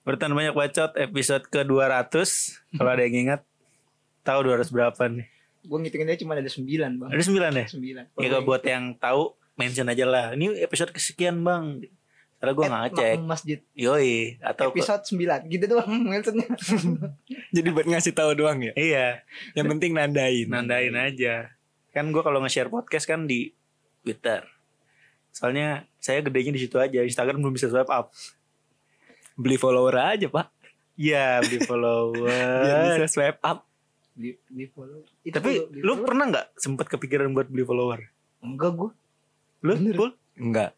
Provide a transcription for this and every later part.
Bertan banyak bacot episode ke 200 Kalau ada yang ingat Tahu 200 berapa nih Gue ngitungin aja cuma ada 9 bang Ada 9 ya? 9 Ya kalau buat yang tahu mention aja lah. Ini episode kesekian bang. Karena gue nggak ngecek. Masjid Yoi. Atau ke- Episode 9 Gitu doang mentionnya Jadi buat ngasih tahu doang ya. iya. Yang penting nandain. Nandain aja. Kan gue kalau nge-share podcast kan di Twitter. Soalnya saya gedenya di situ aja. Instagram belum bisa swipe up. Beli follower aja pak. Iya beli Biar follower. bisa swipe up. di, di follow Itu Tapi follow- di lu follow. pernah nggak sempet kepikiran buat beli follower? Enggak gue Lu? Bener. Pul? Enggak.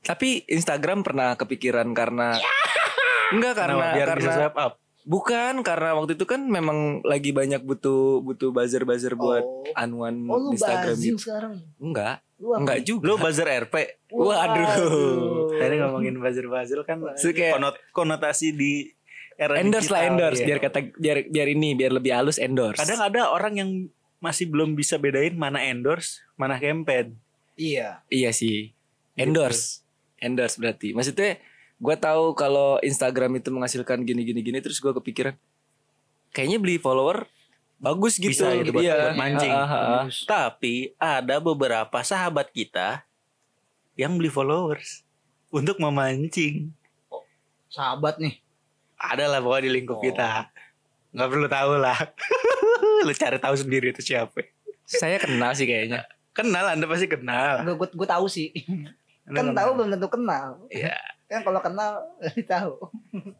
Tapi Instagram pernah kepikiran karena Enggak karena Kenapa? biar bisa karena swipe up. bukan karena waktu itu kan memang lagi banyak butuh butuh buzzer-buzzer buat Oh. anuan Oh lu Instagram gitu. sekarang Enggak, Lu apa? enggak juga. Lu buzzer RP. Waduh. Tadi ngomongin buzzer-buzzer kan Itu kayak- konot- konotasi di era endorse lah endorse iya. biar kata biar biar ini biar lebih halus endorse. Kadang ada orang yang masih belum bisa bedain mana endorse, mana campaign. Iya Iya sih. Endorse. Endorse berarti. Maksudnya gue tahu kalau Instagram itu menghasilkan gini gini gini terus gue kepikiran kayaknya beli follower bagus gitu. Bisa gitu buat- Iya. buat mancing. Ah, ah. Bagus. Tapi ada beberapa sahabat kita yang beli followers untuk memancing. Sahabat nih Ada lah pokoknya di lingkup Oh. kita. Nggak perlu tahu lah. Lu cari tahu sendiri itu siapa. Saya kenal sih kayaknya. Kenal, Anda pasti kenal. Gue gue tahu sih Anda Kan tahu belum tentu kenal Iya. Kan kalau kenal tahu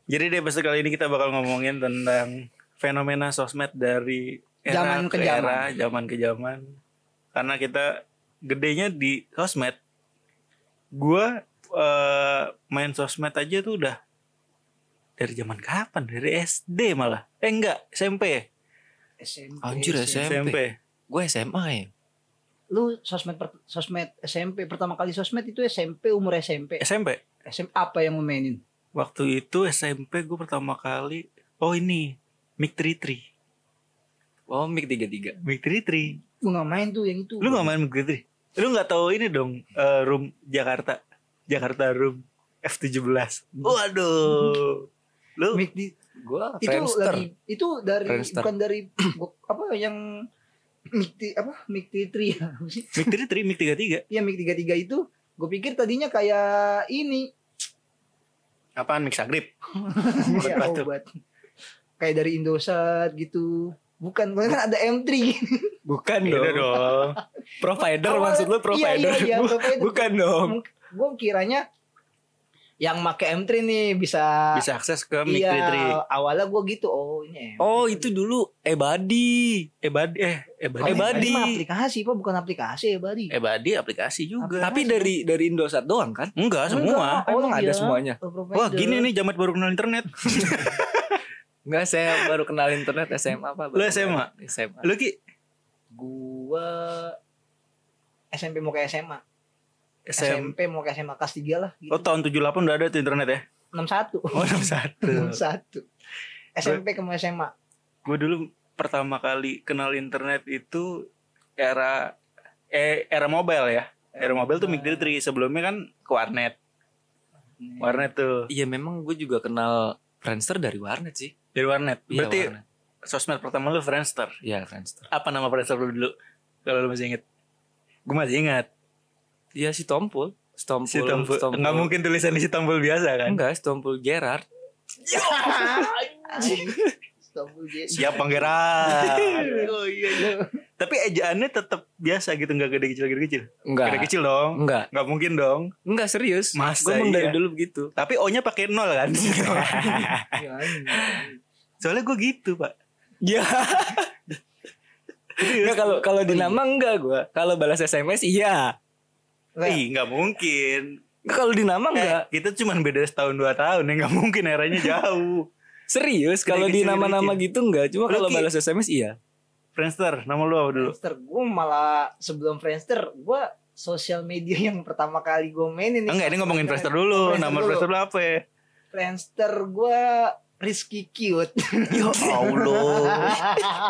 Jadi di episode kali ini kita bakal ngomongin tentang fenomena sosmed dari era Zaman ke era, zaman. zaman ke zaman. Karena kita gedenya di sosmed. Gua eh, main sosmed aja tuh udah dari zaman kapan? Dari SD malah. Eh enggak, SMP. SMP Anjir, SMP. SMP. Gue SMA ya. Lu sosmed per- sosmed SMP pertama kali sosmed itu SMP umur SMP SMP. SMP apa yang lu mainin Waktu itu SMP gue pertama kali Oh ini Mic 33 Oh, Mic 33. Mic 33 Gue gak main tuh yang itu Lu gak main Mic 33? Lu gak tahu ini dong eh, Room Jakarta Jakarta Room F17 Waduh Lu Mic di Gue itu Friendster. lagi itu dari Friendster. bukan dari gua- apa yang Mic apa Mic T3 ya Apa sih? Mic 33 Mic 33 Iya Mic 33 itu gue pikir tadinya kayak ini Apaan Mic Sagrip? ya, Obat tuh. obat kayak dari Indosat gitu bukan kan ada M3 Bukan Beda dong. dong Provider Awalnya- maksud lu provider. Iya, iya, iya, provider. Bukan dong. gue kiranya yang make M3 nih bisa Bisa akses ke Mic iya 33 awalnya gue gitu oh ini M3. Oh, itu dulu Ebadi. Ebadi Eh Ebadi Kalau Ebadi. M3 mah aplikasi pak bukan aplikasi ya Badi Ebadi aplikasi juga Tapi dari dari Indosat doang kan? Enggak semua Emang ada semuanya? Wah gini nih Jamet baru kenal internet Enggak, saya baru kenal internet SMA apa? Lu SMA? SMA. Lu Ki gua SMP mau ke SMA SM SMP mau ke SMA kelas 3 lah gitu. Oh tahun 78 udah ada tuh internet ya 61 Oh 61 61 SMP ke SMA gue dulu pertama kali kenal internet itu era eh, era mobile ya era mobile tuh Mic 33 sebelumnya kan ke warnet warnet tuh Iya, memang gue juga kenal Friendster dari warnet sih. Dari warnet Iya, berarti warnet. sosmed pertama lu Friendster Iya, Friendster. apa nama Friendster lu dulu kalau lu masih inget gue masih ingat Iya, si Tompul. Stompul. si Tompul Stompul. nggak mungkin tulisan si Tompul biasa kan Enggak, Stompul Gerard. Jet. siap pangeran Oh iya iya. tapi ejaannya tetap biasa gitu nggak gede kecil gede kecil Enggak. gede kecil dong Enggak. nggak mungkin dong Enggak serius. Masa Gue emang dari iya? dulu begitu. tapi O nya pakai nol kan Iya, anjing. Soalnya gue gitu pak Iya. Enggak kalau kalau di nama enggak gue. Kalau balas SMS iya. Nggak, Ih nggak mungkin Kalau di nama enggak. Eh, kita cuma beda setahun dua tahun ya nggak mungkin eranya jauh. Serius kalau di nama-nama gitu enggak. Cuma kalau balas SMS iya. Friendster, nama lu apa dulu? Friendster gue malah sebelum Friendster gue sosial media yang pertama kali gue mainin nih. Enggak, ini ngomongin Friendster dulu. Friendster nama dulu. Friendster lu apa? ya? Friendster gue Rizky Cute. Ya Allah.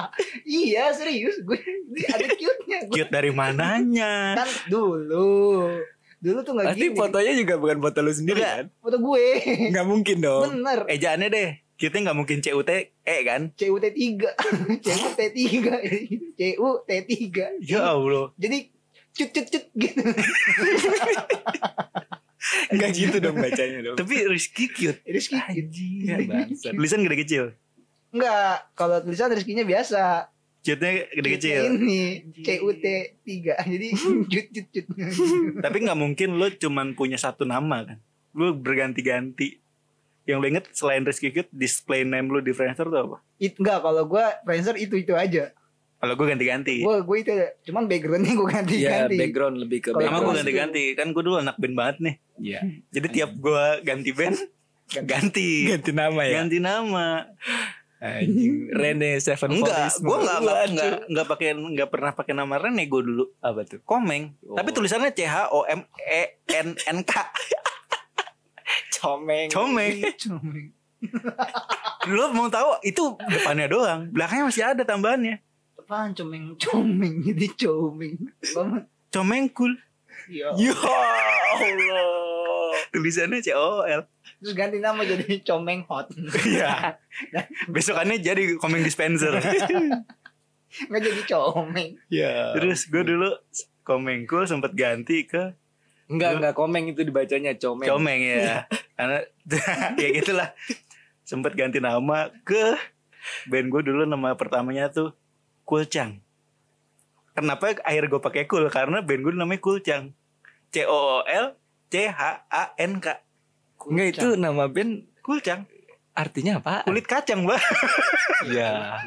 iya serius gue ada cute-nya. Gua Cute dari mananya? kan dulu Dulu tuh nggak Berarti gini. fotonya juga bukan foto lu sendiri Enggak. kan? Foto gue. Nggak mungkin dong. Bener. Ejaannya deh. Kita nggak mungkin CUT E kan? CUT 3 CUT 3 CUT 3 Ya Allah. Jadi cut cut cut gitu. Enggak gitu dong bacanya dong. Tapi Rizky cute. Rizky Ya, bangsat. Tulisan gede kecil. Enggak, kalau tulisan Rizkinya biasa. Cute-nya gede kecil. Ini CUT 3 Jadi cut cut cut. Tapi nggak mungkin lo cuman punya satu nama kan? Lo berganti-ganti. Yang lo inget selain Rizky Cute, display name lo di Friendster tuh apa? It, enggak, kalau gua Friendster itu itu aja. Kalau gue ganti-ganti. Gue gue itu. Cuman backgroundnya gue ganti Iya, ganti. background lebih ke Kalau Nama gue ganti-ganti. Kan gue dulu anak band banget nih. Iya. Jadi tiap gue ganti band, ganti. Ganti nama ya. Ganti nama. Anjing. Rene Seven Enggak, gue nggak nggak Waduh. nggak nggak pakai nggak pernah pakai nama Rene gue dulu. apa tuh? Komeng. Oh. Tapi tulisannya C H O M E N N K. Comeng. Comeng. Comeng. Lo mau tahu itu depannya doang, belakangnya masih ada tambahannya. Apaan comeng comeng jadi comeng. Banget. Comeng cool. Iya. Ya Allah. Tulisannya C O L. Terus ganti nama jadi comeng hot. Iya. Besokannya jadi komeng dispenser. Nggak jadi comeng. Ya. Terus gue dulu komeng cool sempet ganti ke enggak enggak komeng itu dibacanya comeng. comeng ya. Karena ya gitulah. Sempet ganti nama ke band gue dulu nama pertamanya tuh Kulcang. Kenapa akhir gue pakai cool? Karena band gue namanya Kulcang. C O O L C H A N K. Enggak itu nama band Kulcang. artinya apa? Kulit kacang, Mbak. Iya.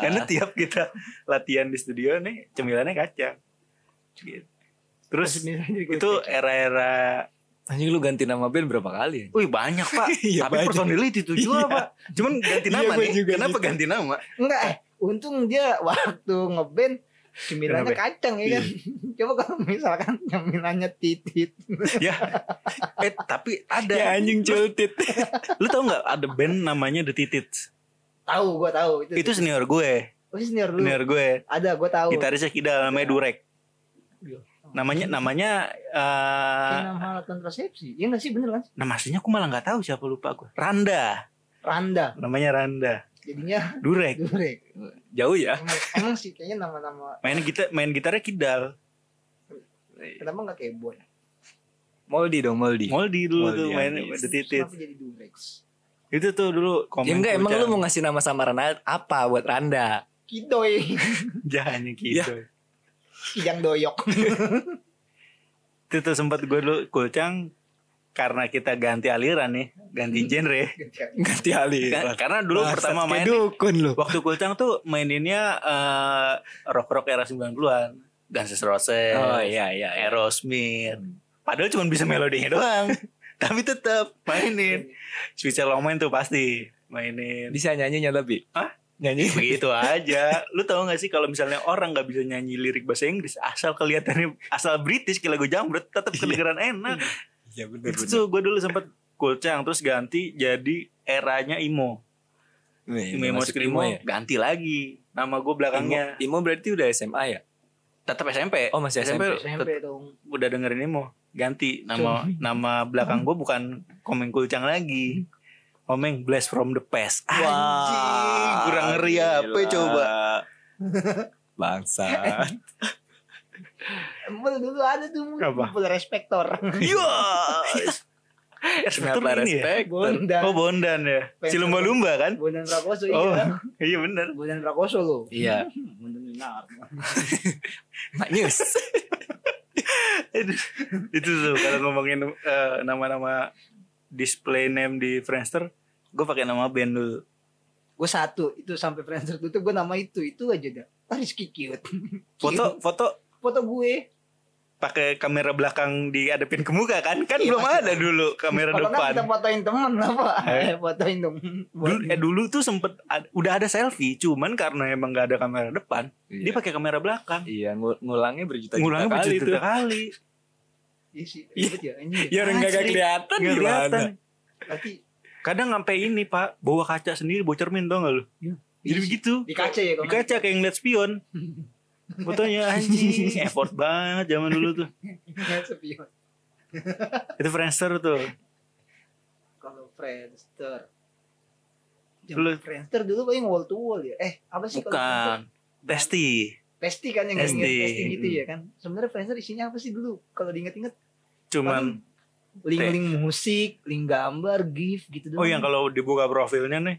Karena tiap kita latihan di studio nih cemilannya kacang. Gitu. Terus itu era-era Anjing lu ganti nama band berapa kali? Wih banyak pak Iya, Tapi banyak. personilnya itu juga Iya. pak Cuman ganti Iya, nama nih juga Kenapa gitu. ganti nama Enggak eh untung dia waktu ngeband cemilannya kacang ya kan. Coba kalau misalkan cemilannya titit. Ya Eh tapi ada Ya anjing cultit. Lu tau gak ada band namanya The Titits Tahu gua tahu itu. Itu senior gue Oh, senior dulu. Senior gue Ada gua tahu. Gitarisnya Kidal namanya Durek Iya. Namanya namanya eh nama alat kontrasepsi. Iya enggak sih bener kan? Nama aslinya aku malah gak tahu siapa lupa gue Randa Randa. Namanya Randa Jadinya Durek Durek. Jauh ya. Emang, sih kayaknya nama-nama Main gitar main gitarnya Kidal kenapa enggak keyboard? Moldi dong, Moldi. Moldi dulu Moldi, tuh main. The Kenapa jadi Durex? Itu tuh dulu komen Ya enggak emang lu mau ngasih nama samaran apa buat Randa? Kidoy. Jangan Ya. Kijang doyok. itu tuh sempat gue dulu kulcang karena kita ganti aliran nih ganti genre Ganti alih. Ka- karena dulu pertama main nih, dukun lu. waktu kulcang tuh maininnya eh, rock rock era 90-an Guns N' Roses Oh iya iya. iya. Aerosmith padahal cuma bisa melodinya doang tapi tetap mainin Sweet Child O' Mine tuh pasti mainin Bisa nyanyinya tapi. Hah? Nyanyi. begitu aja lu tahu gak sih kalau misalnya orang nggak bisa nyanyi lirik bahasa Inggris asal kelihatannya asal British kayak lagu jambret tetap kedengeran enak Iya benar itu tuh gue dulu sempet kulcang terus ganti jadi eranya imo imo, imo Screamo, ya. ganti lagi nama gue belakangnya Imo, Imo berarti udah SMA ya? tetap SMP Oh, masih SMP. SMP dong. udah dengerin imo ganti nama nama belakang gue bukan komeng kulcang lagi komeng blast from the past anjing kurang ngeri apa coba Bangsa. Emang dulu ada tuh Apa? respektor. iya Respektor Kenapa ini ya? respect? Bondan. Oh Bondan ya Si lumba-lumba kan Bondan Prakoso Oh iya. iya bener Bondan Prakoso lo. Iya. Bondan Minar. Mak News. Aduh, itu tuh kalau ngomongin eh, nama-nama display name di Friendster, gue pakai nama band dulu. Gue satu itu sampai Friendster tutup gue nama itu itu aja dah. Ah, Rizky cute. Foto foto Foto gue. Pakai kamera belakang diadepin ke muka kan? Kan Iya, belum ada dulu kamera Kalau nggak kita depan. fotoin teman lah pak. Eh. Fotoin dong. Dulu, eh dulu tuh sempet ad- udah ada selfie, cuman karena emang gak ada kamera depan, dia pakai kamera belakang. Iya, ngul- ngulangnya berjuta-juta Ngulangnya kali berjuta tuh. kali. Iya sih. Ribet ya. Ya orang gak Asli. kelihatan Nggak gimana? kelihatan. Tapi Kadang sampai ini pak, bawa kaca sendiri, bawa cermin tau gak lu? Iya. Jadi Iya. begitu. di kaca ya Di kaca kayak ngeliat spion. fotonya anjing effort banget zaman dulu tuh itu Friendster tuh Kalau Friendster. Dulu. Zaman Friendster dulu paling wall to wall ya. Eh, apa sih bukan Testi Pesti kan yang Pesti. inget Pesti gitu ya kan. Sebenarnya Friendster isinya apa sih dulu? Kalau diinget-inget cuman link-link musik, link gambar, GIF gitu oh yang kalau dibuka profilnya nih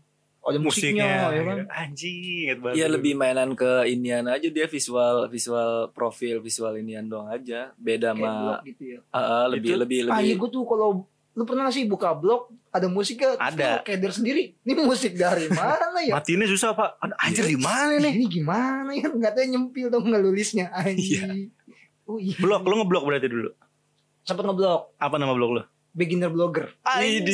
oh, ada musiknya, musiknya ya kan. anjing inget banget. Iya lebih mainan ke inian aja dia visual visual profil visual inian doang aja. Beda sama blog gitu ya. Ah, ah, lebih Itu- lebih Ah iya lebih gue tuh kalau lu pernah gak sih buka blog ada musiknya Ada. keder sendiri. Ini musik dari mana ya? Matiinnya susah pak. Anjir di mana nih ini gimana ya? Nggak tahu nyempil dong nggak nulisnya anjing. Oh iya. Blok lu ngeblok berarti dulu? Sempet ngeblok. Apa nama blok lu? Beginner blogger. Anjing,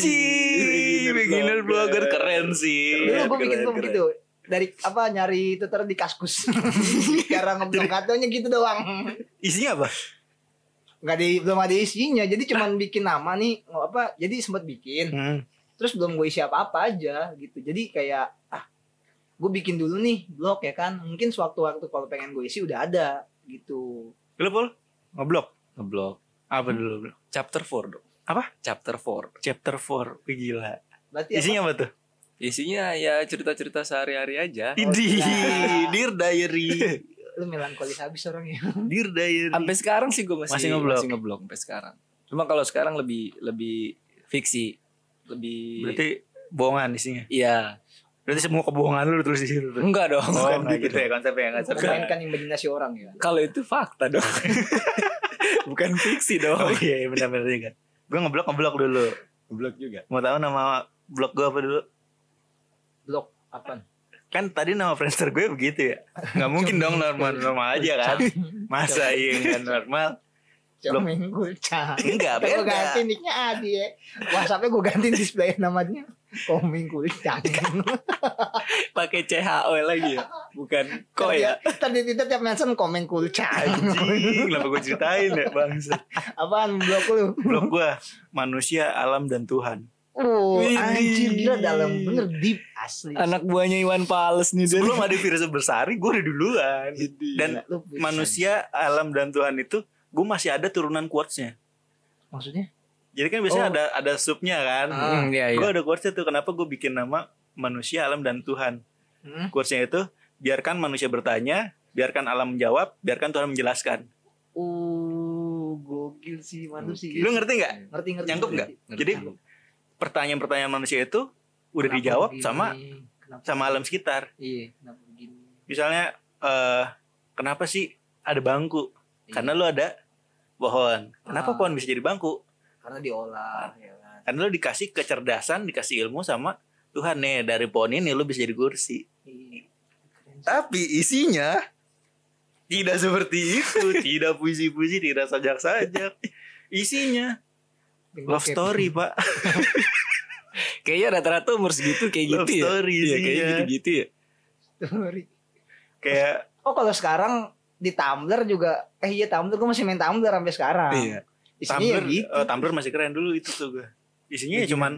beginner blogger keren sih. dulu gue bikin keren. begitu dari apa nyari tutor di kaskus cara ngeblok katanya gitu doang Isinya apa? nggak ada belum ada isinya jadi cuman bikin nama nih nggak apa jadi sempet bikin Hmm. terus belum gue isi apa apa aja gitu jadi kayak ah gue bikin dulu nih blog ya kan mungkin sewaktu-waktu kalau pengen gue isi udah ada gitu Lu Pol? Ngeblok? ngeblok. Apa dulu? Chapter 4 dong. Apa? Chapter 4. Chapter 4 Wih, Gila berarti apa? Isinya apa tuh? Isinya ya cerita-cerita sehari-hari aja. Idih gila. Dear Diary lu melankolis habis orangnya Dear Diary Sampai sekarang sih gue masih Masih ngeblok? masih ngeblok sampai sekarang. Cuma kalau sekarang lebih lebih fiksi, lebih Berarti bohongan isinya iya. Berarti semua kebohongan lu tulis di situ tuh Enggak dong, Oh enggak gitu. gitu ya konsepnya nggak Untuk konsepnya memainkan imajinasi orang ya Kalau itu fakta dong. bukan fiksi dong. Oh iya iya, benar-benar juga Gue ngeblok ngeblok dulu Ngeblok juga. Mau tahu nama blog gue apa dulu? blog apa Kan tadi nama Friendster gue begitu ya. Gak mungkin dong normal-normal aja kan. Masa iya nggak normal? Comeng Gulcang Enggak Gue beda. ganti nicknya Adi ya. Whatsappnya gue ganti display namanya Komeng Gulcang Pakai CHO lagi ya. Bukan kok ya. Tadi itu tiap mention Gulcang Anjing, kenapa gue ceritain ya bangsa? Apaan blog lu? Blog gue Manusia, Alam, dan Tuhan Oh anjir gila dalam bener deep asli Anak buahnya Iwan Fals nih. Sebelum ada virus bersari gue udah duluan Dan Lu bisa. manusia, alam, dan Tuhan itu Gue masih ada turunan quotes-nya Maksudnya Jadi kan biasanya Oh. ada ada subnya kan Ah. Hmm, iya, iya. Gue ada quotes-nya tuh Kenapa gue bikin nama Manusia, alam, dan Tuhan hmm? Quotes-nya itu Biarkan manusia bertanya Biarkan alam menjawab Biarkan Tuhan menjelaskan Uh gokil sih manusia Lu ngerti nggak? Ngerti ngerti Nyangkep nggak? ngerti. Pertanyaan-pertanyaan manusia itu udah Kenapa dijawab begini? sama Kenapa- sama alam sekitar. Iya kenapa begini Misalnya eh kenapa sih ada bangku? Iya. Karena lu ada pohon. Kenapa Ah. pohon bisa jadi bangku? Karena diolah ya kan Karena lu dikasih kecerdasan, dikasih ilmu sama Tuhan nih dari pohon ini lu bisa jadi kursi. Iya. Tapi isinya tidak seperti itu, tidak puisi-puisi, tidak sajak-sajak. Isinya love Bokep. story, Pak. Kayaknya rata-rata umur segitu kayak Love gitu ya. story Iya, kayaknya isinya. gitu-gitu ya. Story. Kayak Oh kalau sekarang di Tumblr juga eh iya Tumblr gue masih main Tumblr sampai sekarang. Iya. Isinya Tumblr, ya gitu. eh, Tumblr masih keren dulu itu tuh gue. Isinya ya cuman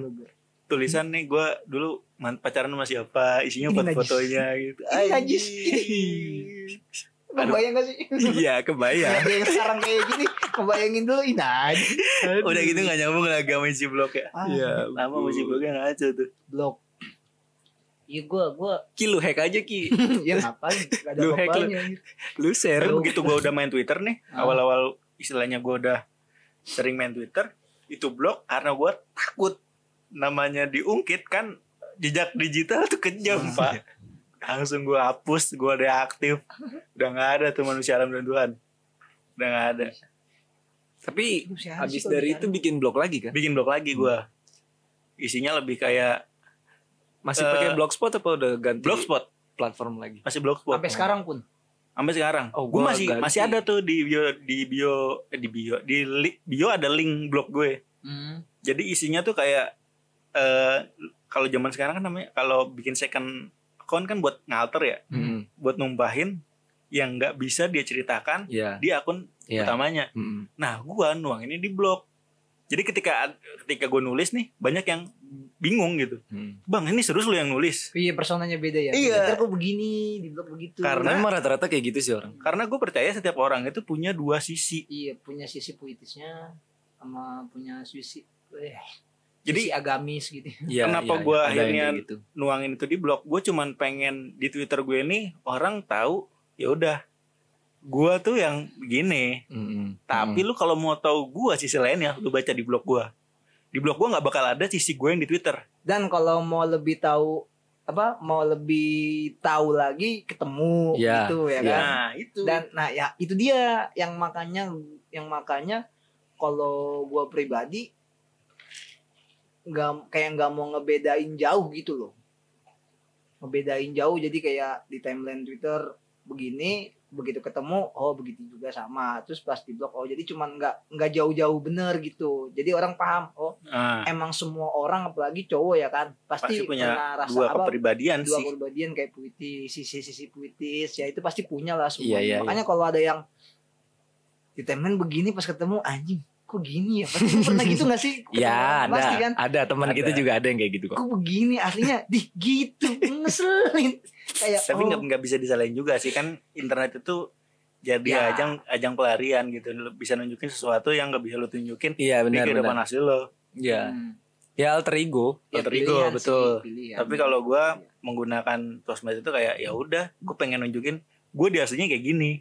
tulisan nih gue dulu pacaran sama siapa, isinya Ini foto najis. fotonya gitu. Ini najis. Kebayang gak sih? Iya, kebayang. Ada yang sekarang kayak gini, kebayangin dulu ini aja. Udah gitu gak nyambung lagi sama isi blog ya. Ah, Iya. Lama sama isi blognya ngaco tuh. blog. Iya gue gue Ki lu hack aja Ki. ya ngapain? Gak ada Lu hack lu. Lu share. Tapi begitu gue udah main Twitter nih, Ah. awal-awal istilahnya gue udah sering main Twitter, itu blog karena gue takut namanya diungkit kan jejak digital tuh kejam pak. Langsung gue hapus, gue deaktif. Udah nggak ada tuh manusia alam dan Tuhan. Udah nggak ada. Tapi habis dari itu bikin blog lagi kan? Bikin blog lagi gue. Isinya lebih kayak Masih Eh, pakai blogspot apa udah ganti blogspot, platform lagi? masih blogspot. sampai sekarang pun. Sampai sekarang. Oh, gue gua masih ganti. masih ada tuh di bio di bio eh, di bio di li- bio ada link blog gue. Hmm. Jadi isinya tuh kayak eh kalau zaman sekarang kan namanya kalau bikin second account kan buat ngalter ya, Hmm. buat numbahin yang nggak bisa dia ceritakan Iya. di akun Iya. utamanya. Hmm. Nah, gua nuang ini di blog. Jadi ketika ketika gue nulis nih banyak yang bingung gitu. Hmm. Bang ini serius lu yang nulis? Iya personanya beda ya. Iya. Ntar kok begini, di blog begitu. Karena- Memang rata-rata kayak gitu sih orang. Karena gue percaya setiap orang itu punya dua sisi. iya punya sisi puitisnya sama punya sisi eh, Jadi agamis gitu. Iya, Kenapa gua. Ada yang akhirnya- gitu. nuangin itu di blog. Gue cuman pengen di Twitter gue nih orang tahu ya udah. Gue tuh yang begini. Mm-mm. Tapi lu kalau mau tahu gue sisi lainnya, lu baca di blog gue. Di blog gue nggak bakal ada sisi gue yang di Twitter. Dan kalau mau lebih tahu apa mau lebih tahu lagi ketemu Iya, gitu ya iya. kan. Nah itu. Dan nah ya itu dia yang makanya yang makanya kalau gua pribadi nggak kayak nggak mau ngebedain jauh gitu loh. Ngebedain jauh jadi kayak di timeline Twitter begini begitu ketemu oh begitu juga sama. Terus pas di blog oh jadi cuman nggak nggak jauh-jauh bener gitu. Jadi orang paham oh Nah, emang semua orang apalagi cowok ya kan pasti, pasti punya rasa dua apa kepribadian dua sih. kepribadian kayak puitis sisi-sisi puitis ya itu pasti punya lah Iya, semua iya, makanya kalau ada yang di timeline begini pas ketemu anjing kok gini ya pasti pernah gitu gak sih Ketemu Ya ada, pasti kan ada teman kita juga ada yang kayak gitu kok. kok begini aslinya di gitu ngeselin kayak Tapi oh, nggak nggak bisa disalahin juga sih kan internet itu jadi Ya. ajang ajang pelarian gitu. Bisa nunjukin sesuatu yang nggak bisa lu tunjukin Iya di benar kehidupan benar. asli lo. Iya. hmm, Ya alter ego. ya alter ego, pilihan betul. sih, pilihan. Tapi kalau gua menggunakan sosmed itu kayak ya udah, gue pengen nunjukin gue di aslinya kayak gini.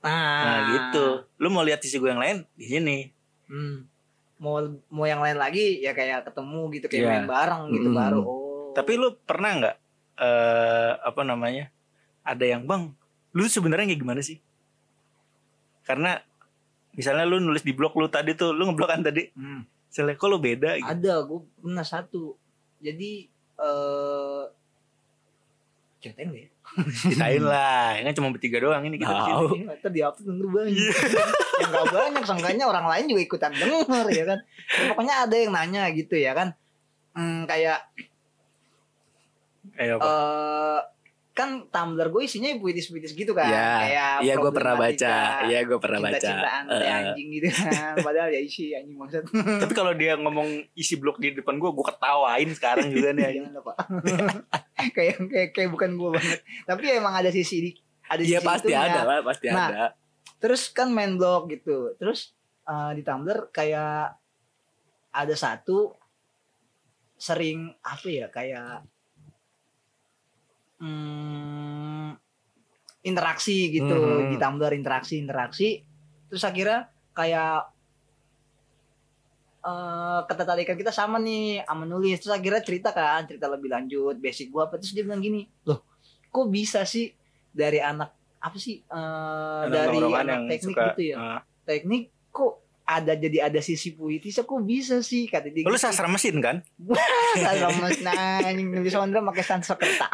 nah, Nah gitu. Lu mau lihat sisi gue yang lain di sini. Hmm. mau mau yang lain lagi ya kayak ketemu gitu kayak Iya. main bareng gitu Mm. baru oh Tapi lu pernah nggak eh apa namanya? Ada yang bang, lu sebenarnya kayak gimana sih? Karena misalnya lu nulis di blog lu tadi tuh, lu ngeblok kan tadi. Hmm. Misalnya kok lu beda gitu. Ada, gue pernah satu. Jadi eh ceritain gak ya? Ceritain lah, ya kan cuma bertiga doang ini kita. Iya, Ntar di upload denger banyak. Iya. yang gak banyak, sangkanya orang lain juga ikutan denger ya kan. Ya, pokoknya ada yang nanya gitu ya kan. Hmm, kayak Kayak apa? eh kan Tumblr gue isinya puitis-puitis gitu kan. Iya. Kayak Iya gue pernah baca. Iya gue pernah baca. Cinta-cintaan Eh, anjing gitu kan. Padahal ya isi anjing maksud. Tapi kalau dia ngomong isi blog di depan gue, gue ketawain sekarang juga nih. Jangan lupa. kayak kayak kayak bukan gue banget. Tapi emang ada sisi di ada Iya sisi pasti itunya. ada lah, pasti Nah, ada. terus kan main blog gitu terus eh, di Tumblr kayak ada satu sering apa ya kayak hmm, interaksi gitu Mhm. di Tumblr interaksi interaksi. Terus akhirnya kayak eh ketertarikan kita sama nih sama nulis. Terus akhirnya cerita kan cerita lebih lanjut basic gua apa. Terus dia bilang gini loh kok bisa sih dari anak apa sih eh, Anak dari anak yang teknik suka, gitu ya? eh, teknik kok ada jadi ada sisi puitisnya kok bisa sih kata dia lu gitu. sastra mesin kan? Sastra nah anjing nulis Sondra pakai Sanskerta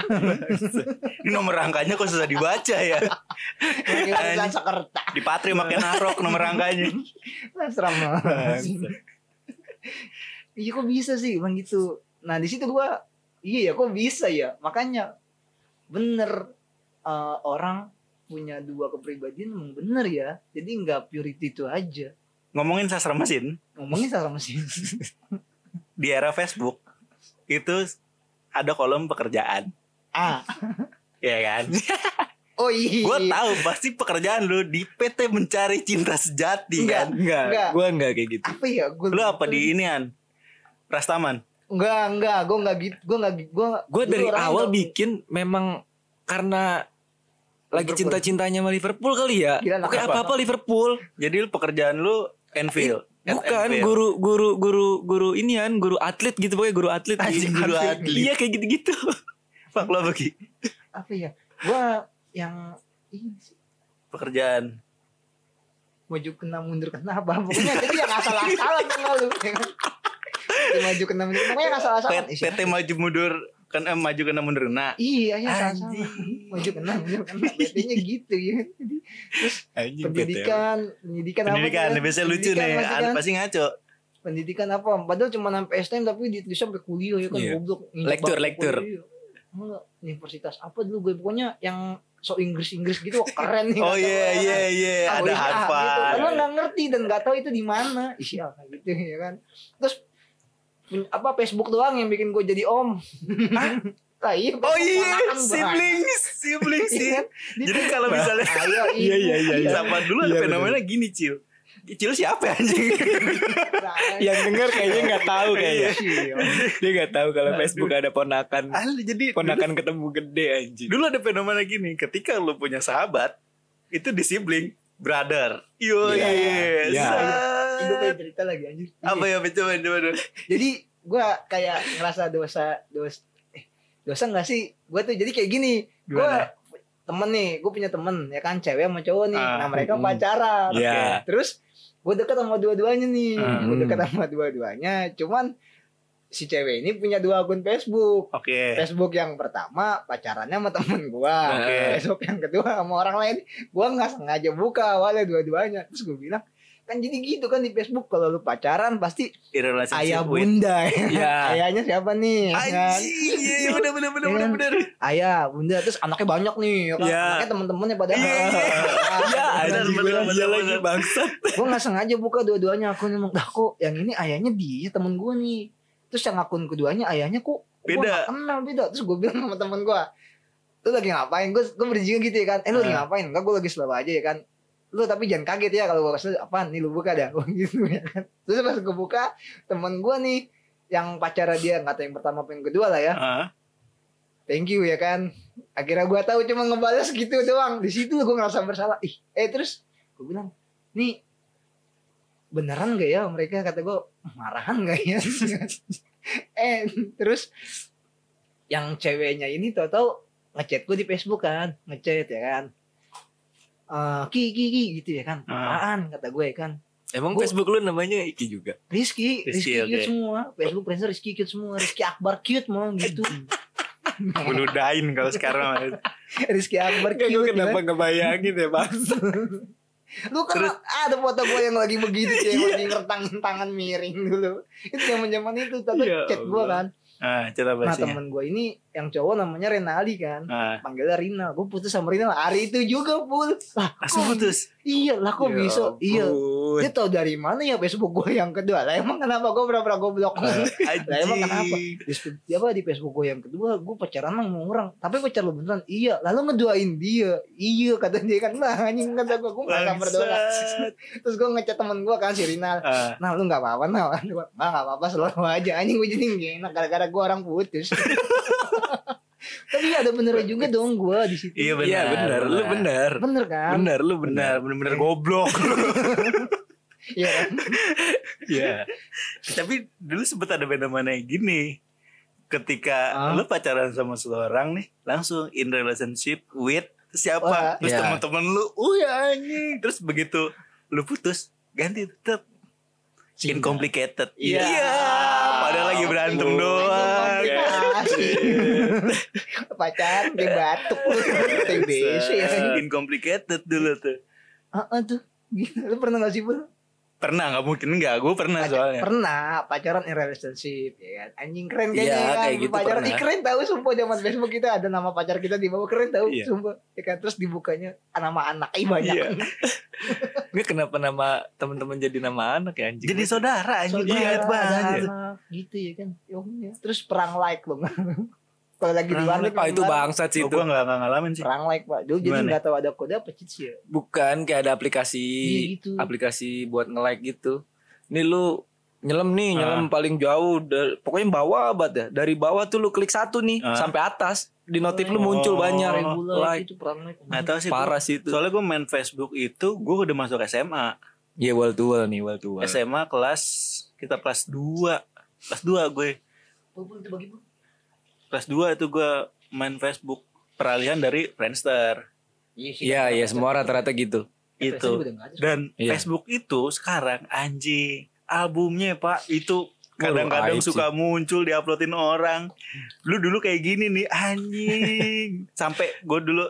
Ini nomor rangkanya kok susah dibaca ya. pakai. Sanskerta Di Patri makin narok nomor rangkanya. Sastra mas iya kok bisa sih bang gitu nah di situ gua iya ya kok bisa ya makanya bener eh, orang punya dua kepribadian bener ya jadi nggak purity itu aja Ngomongin sastra mesin, ngomongin salah mesin di era Facebook itu ada kolom pekerjaan. ah Ya kan? oh iya Gue tahu pasti pekerjaan lu di PT mencari cinta sejati Enggak. kan. Enggak, Enggak. gue enggak kayak gitu. apa ya gua Lu apa di inian? Prastaman. Enggak, enggak, gue enggak gitu, gue enggak gitu, gue Gue dari awal bikin memang karena lagi cinta-cintanya sama Liverpool kali ya. Gila, Oke apa? apa-apa Liverpool. Jadi lu pekerjaan lu Enfield. Bukan Enfield. guru guru guru guru inian, guru atlet gitu pokoknya guru atlet. Anjing, guru atlet. Iya kayak gitu-gitu. Fuck lo bagi apa ya? Gue yang ini sih, pekerjaan. maju kena mundur kena apa? Pokoknya jadi yang asal-asalan sama lu. ya kan? Maju kena mundur, pokoknya yang asal-asalan. PT maju mundur kan eh, maju kena mundur nah. Iya, ya asal-asalan. Anjing. Maju kena mundur kena. PT-nya gitu ya. Jadi, Anjing pendidikan, pendidikan, Pendidikan, apa? biasanya lucu Pendidikan nih, kan. pasti ngaco. Pendidikan apa? Padahal cuma sampai STM tapi di di sampai kuliah ya kan Iya. goblok. Lektur, lektur. universitas apa dulu gue pokoknya yang so Inggris Inggris gitu wah, keren nih Oh iya ya iya kan. iya ada ah, gitu. Harvard. Padahal nggak ngerti dan nggak tahu itu di mana iya kayak gitu ya kan terus apa Facebook doang yang bikin gue jadi om ah iya Oh iya, siblings, siblings Iya sih. kan? Jadi kalau misalnya Ayo, Iya, iya, iya, iya. zaman dulu ada Iya, fenomena gini, Cil. Cil siapa anjing? Yang denger kayaknya nggak tahu kayaknya. Iya. Dia nggak tahu kalau Facebook ada ponakan. Asli jadi Ponakan ketemu gede anjing. dulu ada fenomena gini, ketika lu punya sahabat, itu di sibling brother. Yo Iya, yes. iya. Gue pengen cerita lagi anjir. Apa ya coba coba coba. Jadi gue kayak ngerasa dosa dosa eh, dosa nggak sih? Gue tuh jadi kayak gini. Gue temen nih, gue punya temen ya kan cewek sama cowok nih. Ah, nah mereka mm. pacaran. Iya. Terus gue deket sama dua-duanya nih. Hmm. Gue deket sama dua-duanya. Cuman si cewek ini punya dua akun Facebook. Oke. Facebook yang pertama pacarannya sama temen gua. Oke. Facebook yang kedua sama orang lain. Gua nggak sengaja buka awalnya dua-duanya. Terus gue bilang kan jadi gitu kan di Facebook kalau lu pacaran pasti ayah bunda ya. Iya. Ayahnya siapa nih? ya kan? Anjing, iya iya benar benar benar Iya benar kan? benar. Ayah, bunda terus anaknya banyak nih, ya kan? Iya. Anaknya temen-temennya pada Iya, iya. Ya, Benar, anjing benar, gue benar, iya lagi bangsat. gue nggak sengaja buka dua-duanya akun emang dah kok yang ini ayahnya dia temen gue nih terus yang akun keduanya ayahnya kok gua Beda. nggak kenal beda terus gue bilang sama temen gue lu lagi ngapain gue gue berjiga gitu ya kan eh lu lagi Ah. ngapain enggak gue lagi selalu aja ya kan lu tapi jangan kaget ya kalau gue kesel apaan nih lu buka dah? Gua gitu ya kan. Terus pas gue buka temen gue nih yang pacara dia nggak tahu yang pertama apa yang kedua lah ya. Ah, thank you ya kan. Akhirnya gue tahu cuma ngebales gitu doang. Di situ gue ngerasa bersalah. Ih eh terus gue bilang nih beneran gak ya mereka? Kata gue marahan gak ya? Eh terus yang ceweknya ini tau tau ngechat gue di Facebook kan ngechat ya kan Eh ki ki ki gitu ya kan Ah. apaan kata gue kan Emang Gua- Facebook lu namanya Iki juga. Rizky Rizky, Rizky, oke. cute semua Facebook friends Rizky cute semua Rizky Akbar cute mau gitu meludahin kalau sekarang. Rizky Akbar cute gue ya kan? kenapa ngebayangin ya bang? Lu kan Terus- ada foto gue yang lagi begitu Iya. sih, yang lagi ngertangin tangan miring dulu. Itu zaman zaman itu, tapi Ya chat gue kan. Ah, cerita Nah temen gue ini yang cowok namanya Renali kan. Ah, Panggilnya Rina. Gue putus sama Rina hari itu juga pul. Lah, langsung kok- putus. Iya lah kok Ya bisa? Iya. Dia tahu dari mana ya Facebook gue yang kedua? Lah emang kenapa gue pernah gue blok? Lah emang kenapa? Di, di apa di Facebook gue yang kedua gue pacaran sama orang tapi pacar lu beneran iya lalu ngedoain dia iya kata dia kan nah anjing kata gue gue gak berdoa terus gue ngechat temen gue kan si Rinal Ah, nah lu nggak apa-apa nah nggak nggak apa-apa selalu aja anjing gue jadi nggak enak gara-gara gue orang putus tapi ada bener juga dong gue di situ Iya benar. Iya benar, lu benar. bener kan Benar, lu Benar, benar. benar-benar goblok. iya kan Iya. Tapi dulu sempet ada fenomena yang gini. Ketika lu pacaran sama seseorang nih, langsung in relationship with siapa? Wah. Terus Iya. teman-teman lu, "Oh ya anjing." Terus begitu lu putus, ganti tetap incomplicated. Iya. Padahal lagi berantem Oh. doang. Pacaran kayak batuk TBC ya Incomplicated dulu tuh. ah ah, tuh Gila, lu pernah gak sih Bul? Pernah nggak mungkin nggak? Gue pernah soalnya. Pernah pacaran in relationship ya kan. Anjing keren Iya, kayaknya kan. kayak gitu pacaran pernah. Ih, keren tahu sumpah zaman Facebook kita ada nama pacar kita di bawah keren tahu Iya. sumpah. Ya kan terus dibukanya nama anak ih banyak. Iya. Ini kenapa nama teman-teman jadi nama anak ya anjing? Jadi saudara anjing. Saudara, Iya banget. anak, gitu ya kan. Ya, terus perang like loh. Kalau lagi di warnet Oh itu bangsat sih Oh, itu. gue nggak ngalamin sih. perang like pak. Dulu jadi nggak tahu ada kode apa cheat sih ya. Bukan kayak ada aplikasi Iya gitu. aplikasi buat nge-like gitu. Nih lu nyelam nih, Ah. nyelam paling jauh dari, pokoknya bawah banget ya. Dari bawah tuh lu klik satu nih Ah. sampai atas. Di notif lu muncul Oh. banyak Seribu like, like. itu perang like. Nggak tahu sih. Parah sih itu. Soalnya gue main Facebook itu, gue udah masuk SMA. Iya well to well nih, well to well. SMA kelas kita kelas 2 kelas 2 gue bagi. Kelas 2 itu gue main Facebook peralihan dari Friendster Iya, iya kan. semua rata-rata gitu. Itu dan Iya. Facebook itu sekarang anjing albumnya pak itu kadang-kadang suka muncul diuploadin orang lu dulu kayak gini nih anjing sampai gue dulu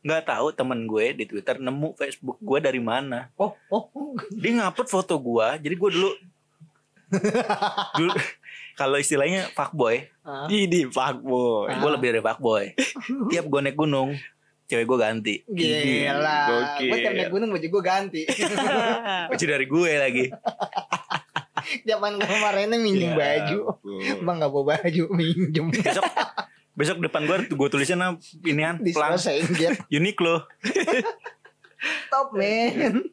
nggak tahu temen gue di Twitter nemu Facebook gue dari mana Oh, oh, oh. dia ngupload foto gue jadi gue dulu dulu kalau istilahnya fuckboy Ah. Ini fuckboy. gue lebih dari fuckboy tiap gue naik gunung cewek gue ganti. Gila. Gue tiap naik gunung baju gue ganti. Baju dari gue lagi. Zaman kemarinnya minjem Ya baju. Bang gak bawa baju minjem. Besok besok depan gue gue tulisin nah, inian Di pelang Sengget. Uniqlo. Top man.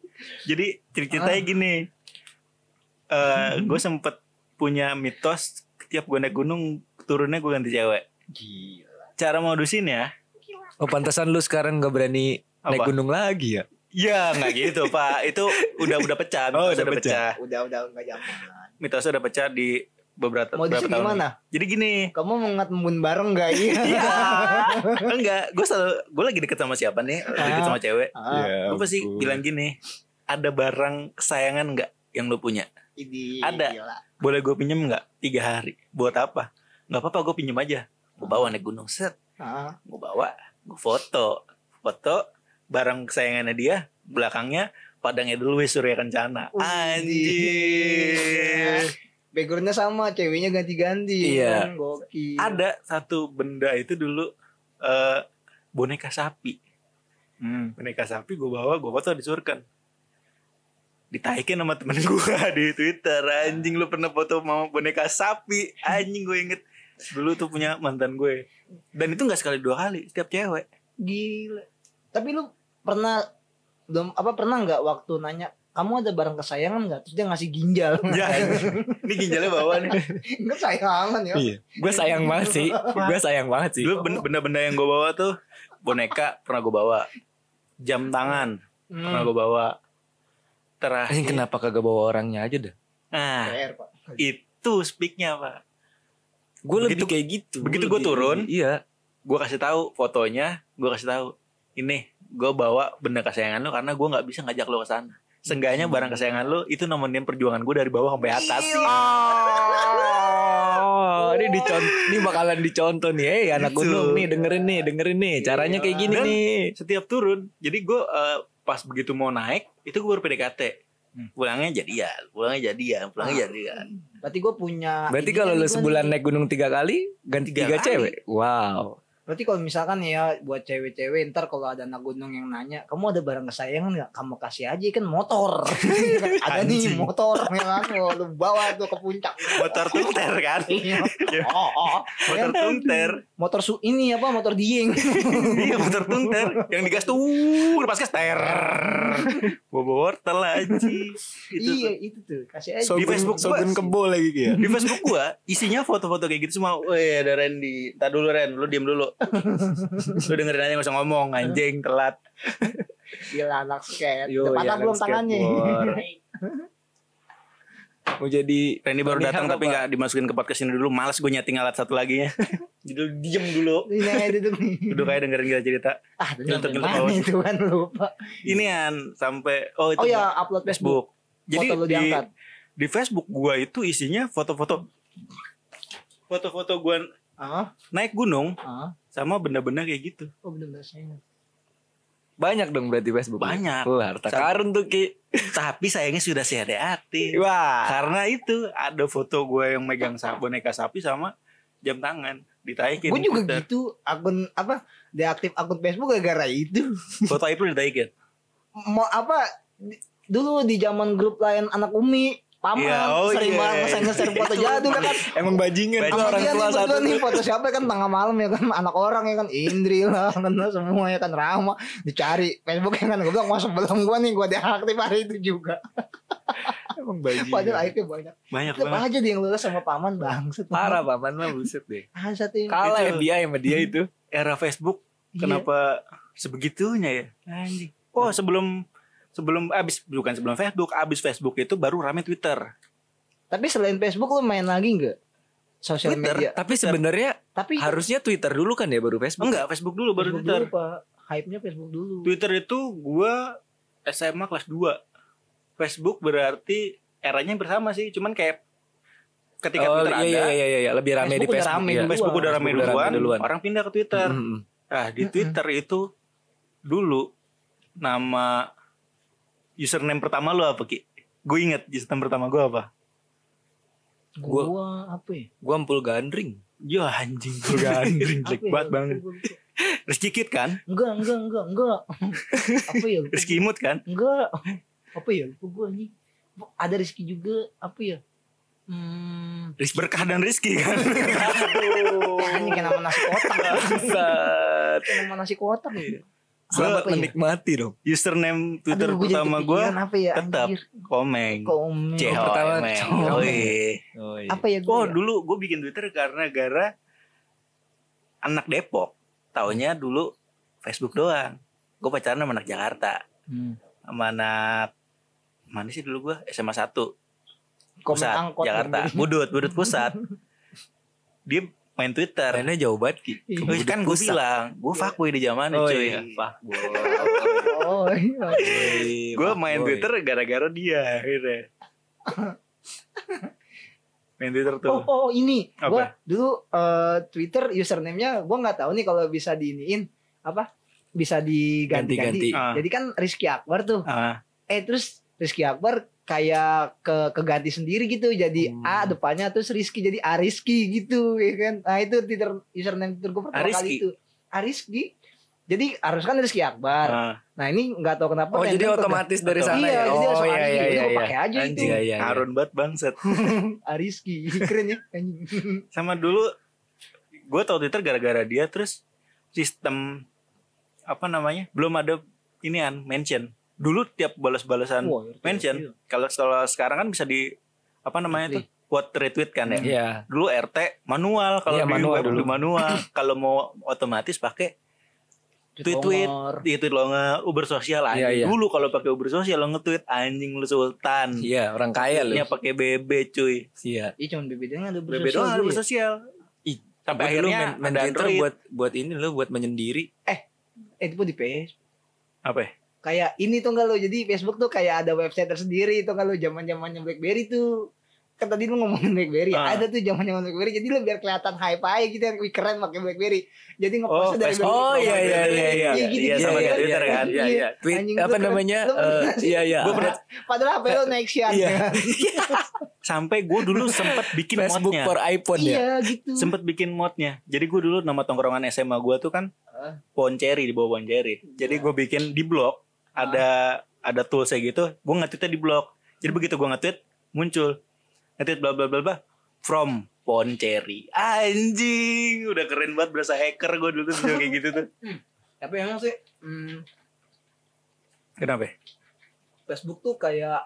Jadi ceritanya gini. eh gue sempet punya mitos tiap gue naik gunung turunnya gue ganti cewek. Gila. Cara modusin ya. Oh pantesan lu sekarang gak berani naik Apa? gunung lagi ya? Ya nggak gitu pak. Itu udah udah pecah. Oh, mitosnya udah pecah. Udah udah enggak zaman. Mitosnya udah pecah di beberapa Modusnya beberapa tahun. gimana? Jadi gini. Kamu mau ngat membun bareng gak? Iya. Iya. Enggak, gue selalu gue lagi deket sama siapa nih? Lagi deket sama cewek. Ah, Gue pasti bilang gini, ada barang kesayangan nggak yang lu punya? ini Ada. gila. Boleh gue pinjem nggak? Tiga hari. Buat apa? Nggak apa-apa, gue pinjem aja. Gue bawa naik gunung set, Ah, gue bawa, gue foto, foto barang kesayangannya dia, belakangnya padangnya dulu Surya Kencana. Anjir. Backgroundnya sama, ceweknya ganti-ganti. Iya. Kan, Gokil. Ada satu benda itu dulu eh boneka sapi. Hmm. boneka sapi gue bawa gue foto disurkan ditaikin sama temen gue di Twitter anjing lu pernah foto mau boneka sapi anjing gue inget dulu tuh punya mantan gue dan itu nggak sekali dua kali setiap cewek Gila. Tapi lu pernah belum apa pernah nggak waktu nanya kamu ada barang kesayangan nggak? Terus dia ngasih ginjal. ya ini ginjalnya bawa nih kesayangan ya. Iya. Gue sayang banget sih. Gue sayang banget sih. dulu ben- benda-benda yang gue bawa tuh boneka pernah gue bawa jam tangan pernah Hmm. gue bawa Terakhir kenapa kagak bawa orangnya aja dah? nah PR, Pak. itu speaknya pak Gue lebih Begitu- kayak gitu. begitu lebih- turun, Iya. gue kasih tahu fotonya gue kasih tahu ini gue bawa benda kesayangan lo karena gue nggak bisa ngajak lo ke sana Seenggaknya barang kesayangan lo itu nemenin perjuangan gue dari bawah sampai atas. Oh, ini dicon ini bakalan dicontoh nih. Eh, anak Gitu. gunung nih, dengerin nih, dengerin nih. Caranya kayak gini Dan- nih. Setiap turun, jadi gue eh, pas begitu mau naik itu gue baru PDKT. Hmm. Pulangnya jadian, pulangnya jadian, pulangnya jadian. Berarti gue punya. Berarti kalau kan lu sebulan naik gunung tiga kali, ganti Tiga tiga, kali. cewek. Wow. Berarti kalau misalkan ya buat cewek-cewek ntar kalau ada anak gunung yang nanya, kamu ada barang kesayangan nggak? Kamu kasih aja kan motor. ada nih motor ya kan, Oh, lu bawa tuh ke puncak. Motor tungter kan? Iya. Oh, oh. Motor Ya, tungter. motor su ini apa motor dieng. iya motor tungter. Yang digas tuh, lepas gas ter. Bawa wortel aja. Itu iya itu tuh kasih aja. Di Facebook gua- Sogun kebo lagi ya. Di Facebook gua isinya foto-foto kayak gitu semua. Weh, ada Randy. Entar dulu Ren, lu diem dulu. Lu dengerin aja gak usah ngomong, anjing telat. Gila anak skate. Yo, patah ya, belum tangannya. Mau jadi Randy baru datang tapi nggak dimasukin ke podcast ini dulu. Males gue nyeting alat satu lagi ya. Jadi diem dulu. Ini aja duduk nih. Duduk dengerin kita cerita. Ah, itu kan lupa. Ini kan sampai oh itu Oh ya, upload Facebook. Facebook. Jadi Foto lu di, di Facebook gua itu isinya foto-foto foto-foto gua Ah, naik gunung ah. Sama benda-benda kayak gitu. Oh benar-benar saya. banyak dong berarti Facebook. Banyak. Wah, harta karun tuh Ki. Tapi sayangnya sudah saya hati. Wah. Karena itu ada foto gue yang megang boneka sapi sama jam tangan ditaikin. Gue juga Twitter. gitu akun apa deaktif akun Facebook gara-gara itu. Foto itu ditaikin. Mau apa di- dulu di zaman grup lain anak Umi paman Iya, oh sering iya. banget nge-share foto jadul kan Emang bajingan sama orang dia nih tua satu nih foto siapa kan tengah malam ya kan anak orang ya kan Indri lah kan semua ya kan Rama dicari Facebook ya kan gue bilang masa belum gue nih gue deaktif hari itu juga Emang bajingan. padahal aibnya banyak Banyak tetap banget. aja dia yang lulus sama paman bangset Parah paman mah buset deh. ah satu yang Kalah Itu. FBI sama dia itu. Era Facebook Iya. kenapa sebegitunya ya? Anjing. Oh, sebelum sebelum abis bukan sebelum Facebook, abis Facebook itu baru rame Twitter. tapi selain Facebook lu main lagi nggak sosial Twitter. media Tapi sebenarnya tapi harusnya Twitter dulu kan ya baru Facebook. Enggak, Facebook dulu baru Facebook Twitter. dulu, Pak. Hype-nya Facebook dulu. Twitter itu gua SMA kelas 2. Facebook berarti eranya bersama sih, cuman kayak ketika oh, Twitter iya, ada, iya iya iya iya lebih rame Facebook di udah Facebook. rame iya. Facebook udah rame Facebook rame duluan, duluan. orang pindah ke Twitter. Mm, mm. Nah, di Twitter itu dulu nama username pertama lu apa, Ki? Gue inget username pertama gue apa? Gua, Gua- apa ya? Gua ampul gandring. Ya anjing gue gandring jelek ya? banget bang. Gua- gua- gua- Rizky Kid kan? Enggak, enggak, enggak, enggak. apa ya? Rizky Imut kan? Enggak. Apa ya? Lupa gue nih. Ada Rizky juga. Apa ya? Hmm. Rizky Berkah dan Rizky kan? Aduh. Ini kayak nama nasi kotak. Nama nasi kotak. ya. Selamat Apa ya? menikmati dong. Username Twitter Aduh, pertama gue ya? tetap anjir. Komeng. Komeng. Oh, pertama Komeng. Oh, iya. Apa ya gue? Oh dulu gue bikin Twitter karena gara anak Depok. Taunya dulu Facebook doang. Gue pacaran sama anak Jakarta. Hmm. Sama anak mana sih dulu gue SMA 1 Komen pusat angkot Jakarta. Budut Budut pusat dia main Twitter Mainnya jauh banget Ki. Iya. Kan gue bilang gue fuckboy di zaman Oh cuy iya. Fuck boy. Oh iya. gue main Twitter gara-gara dia akhirnya main Twitter tuh Oh, oh ini. Gua dulu eh, Twitter username-nya gua nggak tahu nih kalau bisa diiniin apa? Bisa diganti-ganti. Ganti-ganti. Ah. Jadi kan Rizky Akbar tuh. Ah, Eh terus Rizky Akbar kayak ke keganti sendiri gitu. Jadi Hmm. A depannya terus Rizky jadi A Rizky gitu ya kan. Nah itu Twitter username Twitter gua pertama Arizky. kali itu. A Rizky. Jadi harus kan Rizky Akbar. ah. Nah ini nggak tahu kenapa. Oh jadi otomatis dari sana Iya, ya. jadi Oh langsung iya iya Jadi iya. iya. pakai aja itu. Anjing, Iya iya. iya. Harun banget bangset Ariski keren ya sama dulu gue tau Twitter gara-gara dia terus sistem apa namanya belum ada inian mention dulu tiap balas-balasan RT. mention kalau kalau sekarang kan bisa di apa namanya tuh buat retweet kan ya Iya. dulu RT manual kalau Iya, di manual web dulu. di manual kalau mau otomatis pakai tweet-tweet Longer. di tweet lo nge Uber sosial Iya, anjing iya. dulu kalau pakai Uber sosial lo nge-tweet anjing lu sultan Iya orang kaya lu. nya pakai BB cuy Iya. Iya cuma BB-nya ada BB doang ada Uber sosial Ih, sampai akhirnya main, main Twitter buat buat ini lo buat menyendiri. Eh itu pun di PS. apa ya? Kayak ini tuh kalau jadi Facebook tuh kayak ada website tersendiri tuh kalau zaman zamannya BlackBerry tuh kan tadi lu ngomongin BlackBerry Ah. ada tuh zaman zaman BlackBerry jadi lu biar kelihatan hype aja gitu yang keren pakai BlackBerry jadi Oh, ngepostnya dari Facebook. Oh, BlackBerry. iya, iya, iya, iya. Iya, gitu, Iya, gitu. sama Iya, kayak Twitter iya, kan. Iya iya. Tweet Anjing, apa namanya? Eh, iya iya. Gua pernah padahal HP lo next ya Iya. sampai gue dulu sempet bikin Facebook modnya for iPhone ya. iya gitu sempet bikin modnya jadi gue dulu nama tongkrongan SMA gue tuh kan pohon cherry di bawah pohon cherry jadi gue bikin di blog ada ada toolsnya gitu gue nge-tweetnya di blog. Jadi begitu gue nge-tweet muncul. Nge-tweet bla bla bla bla from pohon cherry. Anjing udah keren banget berasa hacker gue dulu tuh kayak gitu tuh. Tapi emang sih hmm, kenapa? Facebook tuh kayak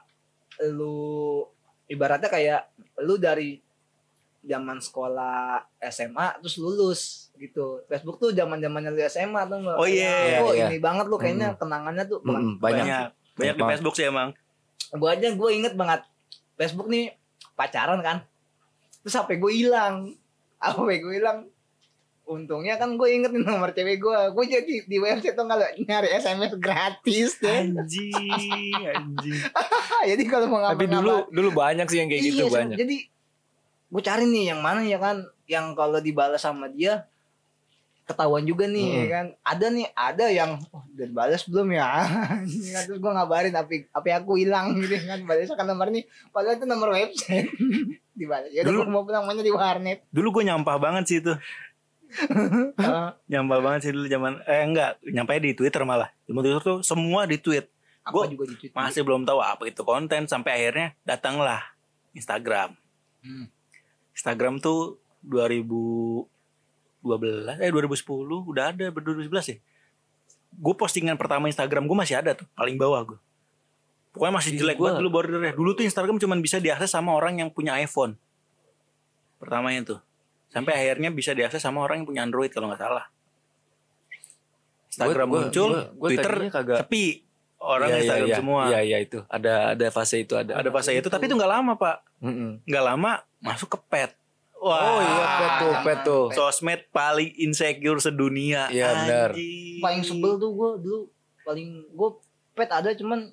lu ibaratnya kayak lu dari zaman sekolah SMA terus lulus gitu. Facebook tuh zaman zamannya lu SMA tuh enggak? Oh, iya, oh, iya. ini banget lu kayaknya kenangannya tuh Mm-mm, banyak. banyak banyak di. Facebook sih emang Gua aja gue inget banget Facebook nih pacaran kan. Terus HP gue hilang. HP gue hilang. Untungnya kan gue inget nih nomor cewek gue. Gue jadi di website tuh kalau nyari SMS gratis deh. anjing anjing jadi kalau mau Tapi ngapa-ngapa dulu dulu banyak sih yang kayak gitu Iya, Sam. banyak. Jadi gue cari nih yang mana ya kan yang kalau dibalas sama dia ketahuan juga nih Mm-mm. ya kan. Ada nih, ada yang oh, udah dibalas belum ya? Kan, Terus gue ngabarin tapi tapi aku hilang gitu kan. Balas kan nomor nih padahal itu nomor website. dibalas. Ya Dulu- mau pulang mainnya di warnet. dulu gue nyampah banget sih itu nyampah banget sih dulu zaman eh enggak nyampainya di Twitter malah di Twitter tuh semua di tweet juga di tweet. masih belum tahu apa itu konten sampai akhirnya datanglah Instagram Hmm. Instagram tuh 2012 eh 2010 udah ada ber 2011 ya? Gue postingan pertama Instagram gue masih ada tuh paling bawah gue pokoknya masih Ih, jelek banget dulu bordernya. Dulu tuh Instagram cuman bisa diakses sama orang yang punya iPhone. Pertamanya tuh. Sampai akhirnya bisa diakses sama orang yang punya Android kalau nggak salah. Instagram Gua- muncul gua- gua Twitter kagak sepi. Orang Iya, iya, Instagram iya. semua. Iya iya itu. Ada ada fase itu ada. ada fase itu tapi itu nggak lama pak Mm-mm. nggak lama masuk ke pet Wah, Oh iya pet tuh, pet tuh. sosmed paling insecure sedunia. Iya, benar. Paling sebel tuh gue dulu paling gue pet ada cuman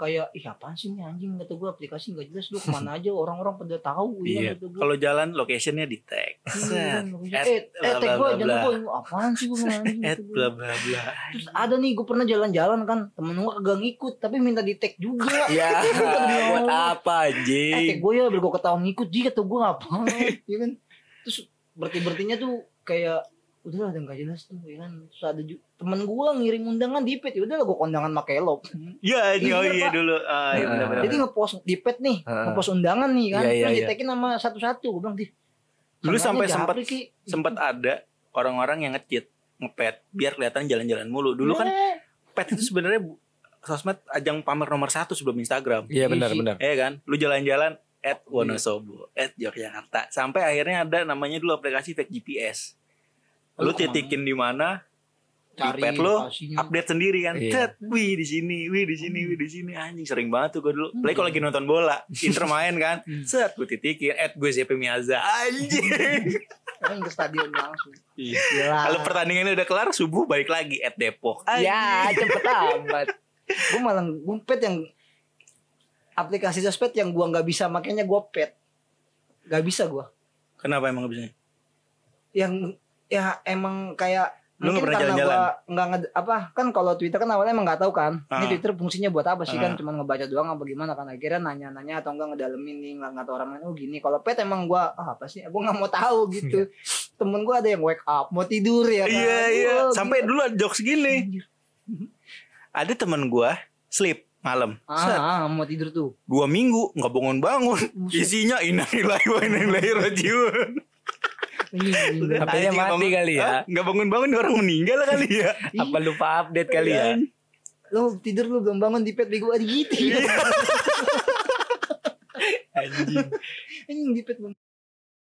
kayak ih apaan sih ini anjing kata gue aplikasi nggak jelas lu ke mana aja orang-orang pada tahu Iya. kata. Kalau jalan locationnya di tag. Iya, eh, eh, bla, tag gue jangan lupa apaan sih gue anjing At bla bla bla. Terus ada nih gue pernah jalan-jalan kan temen gue kagak ngikut tapi minta di tag juga. Ya, buat apa Eh tag anjing? gue ya biar gue ketahuan ngikut dia kata gue ngapain ya kan. Terus berarti bertinya tuh kayak udah udah nggak jelas tuh ya kan terus ada ju- temen gua ngirim undangan di pet ya udah gua kondangan pakai lop Iya, iya, Iya, iya dulu. Ah, iya Heeh. benar-benar. jadi ngepost di pet nih Heeh. ngepost undangan nih kan Iya, iya, terus iya. ditekin sama satu-satu gua bilang di Dulu sampai sempat japri, Ki." sempat ada orang-orang yang ngecit ngepet biar kelihatan jalan-jalan mulu. Dulu kan Eh, pet itu sebenarnya sosmed ajang pamer nomor satu sebelum Instagram. Iya benar benar. Iya kan? Lu jalan-jalan at Wonosobo, at Yogyakarta. Sampai akhirnya ada namanya dulu aplikasi fake GPS. Lu titikin di mana, cari pet lu, lokasinya. update sendiri kan. Iya. Cet, wih di sini, wih di sini, wih di sini. Anjing sering banget tuh gue dulu. Apalagi kalau lagi nonton bola, Inter main kan. Set, gue titikin at gue ZP Miaza. Anjing. Main ke stadion langsung Iya. Kalau pertandingannya udah kelar, subuh balik lagi at Depok. Ya cepet amat. gue malah gue pet yang aplikasi sosmed yang gua nggak bisa makanya gua pet nggak bisa gua Kenapa emang gak bisa? yang ya emang kayak Lu mungkin karena jalan-jalan? gua nggak nge- apa kan kalau Twitter kan awalnya emang nggak tahu kan Ah. ini Twitter fungsinya buat apa sih kan Ah. cuma ngebaca doang apa gimana kan akhirnya nanya-nanya atau enggak ngedalemin nih nggak nggak tahu orang lain oh gini kalau pet emang gua ah, apa sih gua nggak mau tahu gitu temen gua ada yang wake up mau tidur ya kan Iya, iya. Wah, Sampai gila. dulu ada jokes gini. Ada temen gua sleep malam. Ah, ah, mau tidur tuh dua minggu nggak bangun-bangun. Buset. Isinya inalillahi wa inna ilaihi rajiun. Iya. HP-nya mati bangun- kali ya. Nggak bangun-bangun orang meninggal kali ya. Apa lupa update kali ya? lo tidur lu belum bangun di pet bego gitu Anjing. anjing di pet belum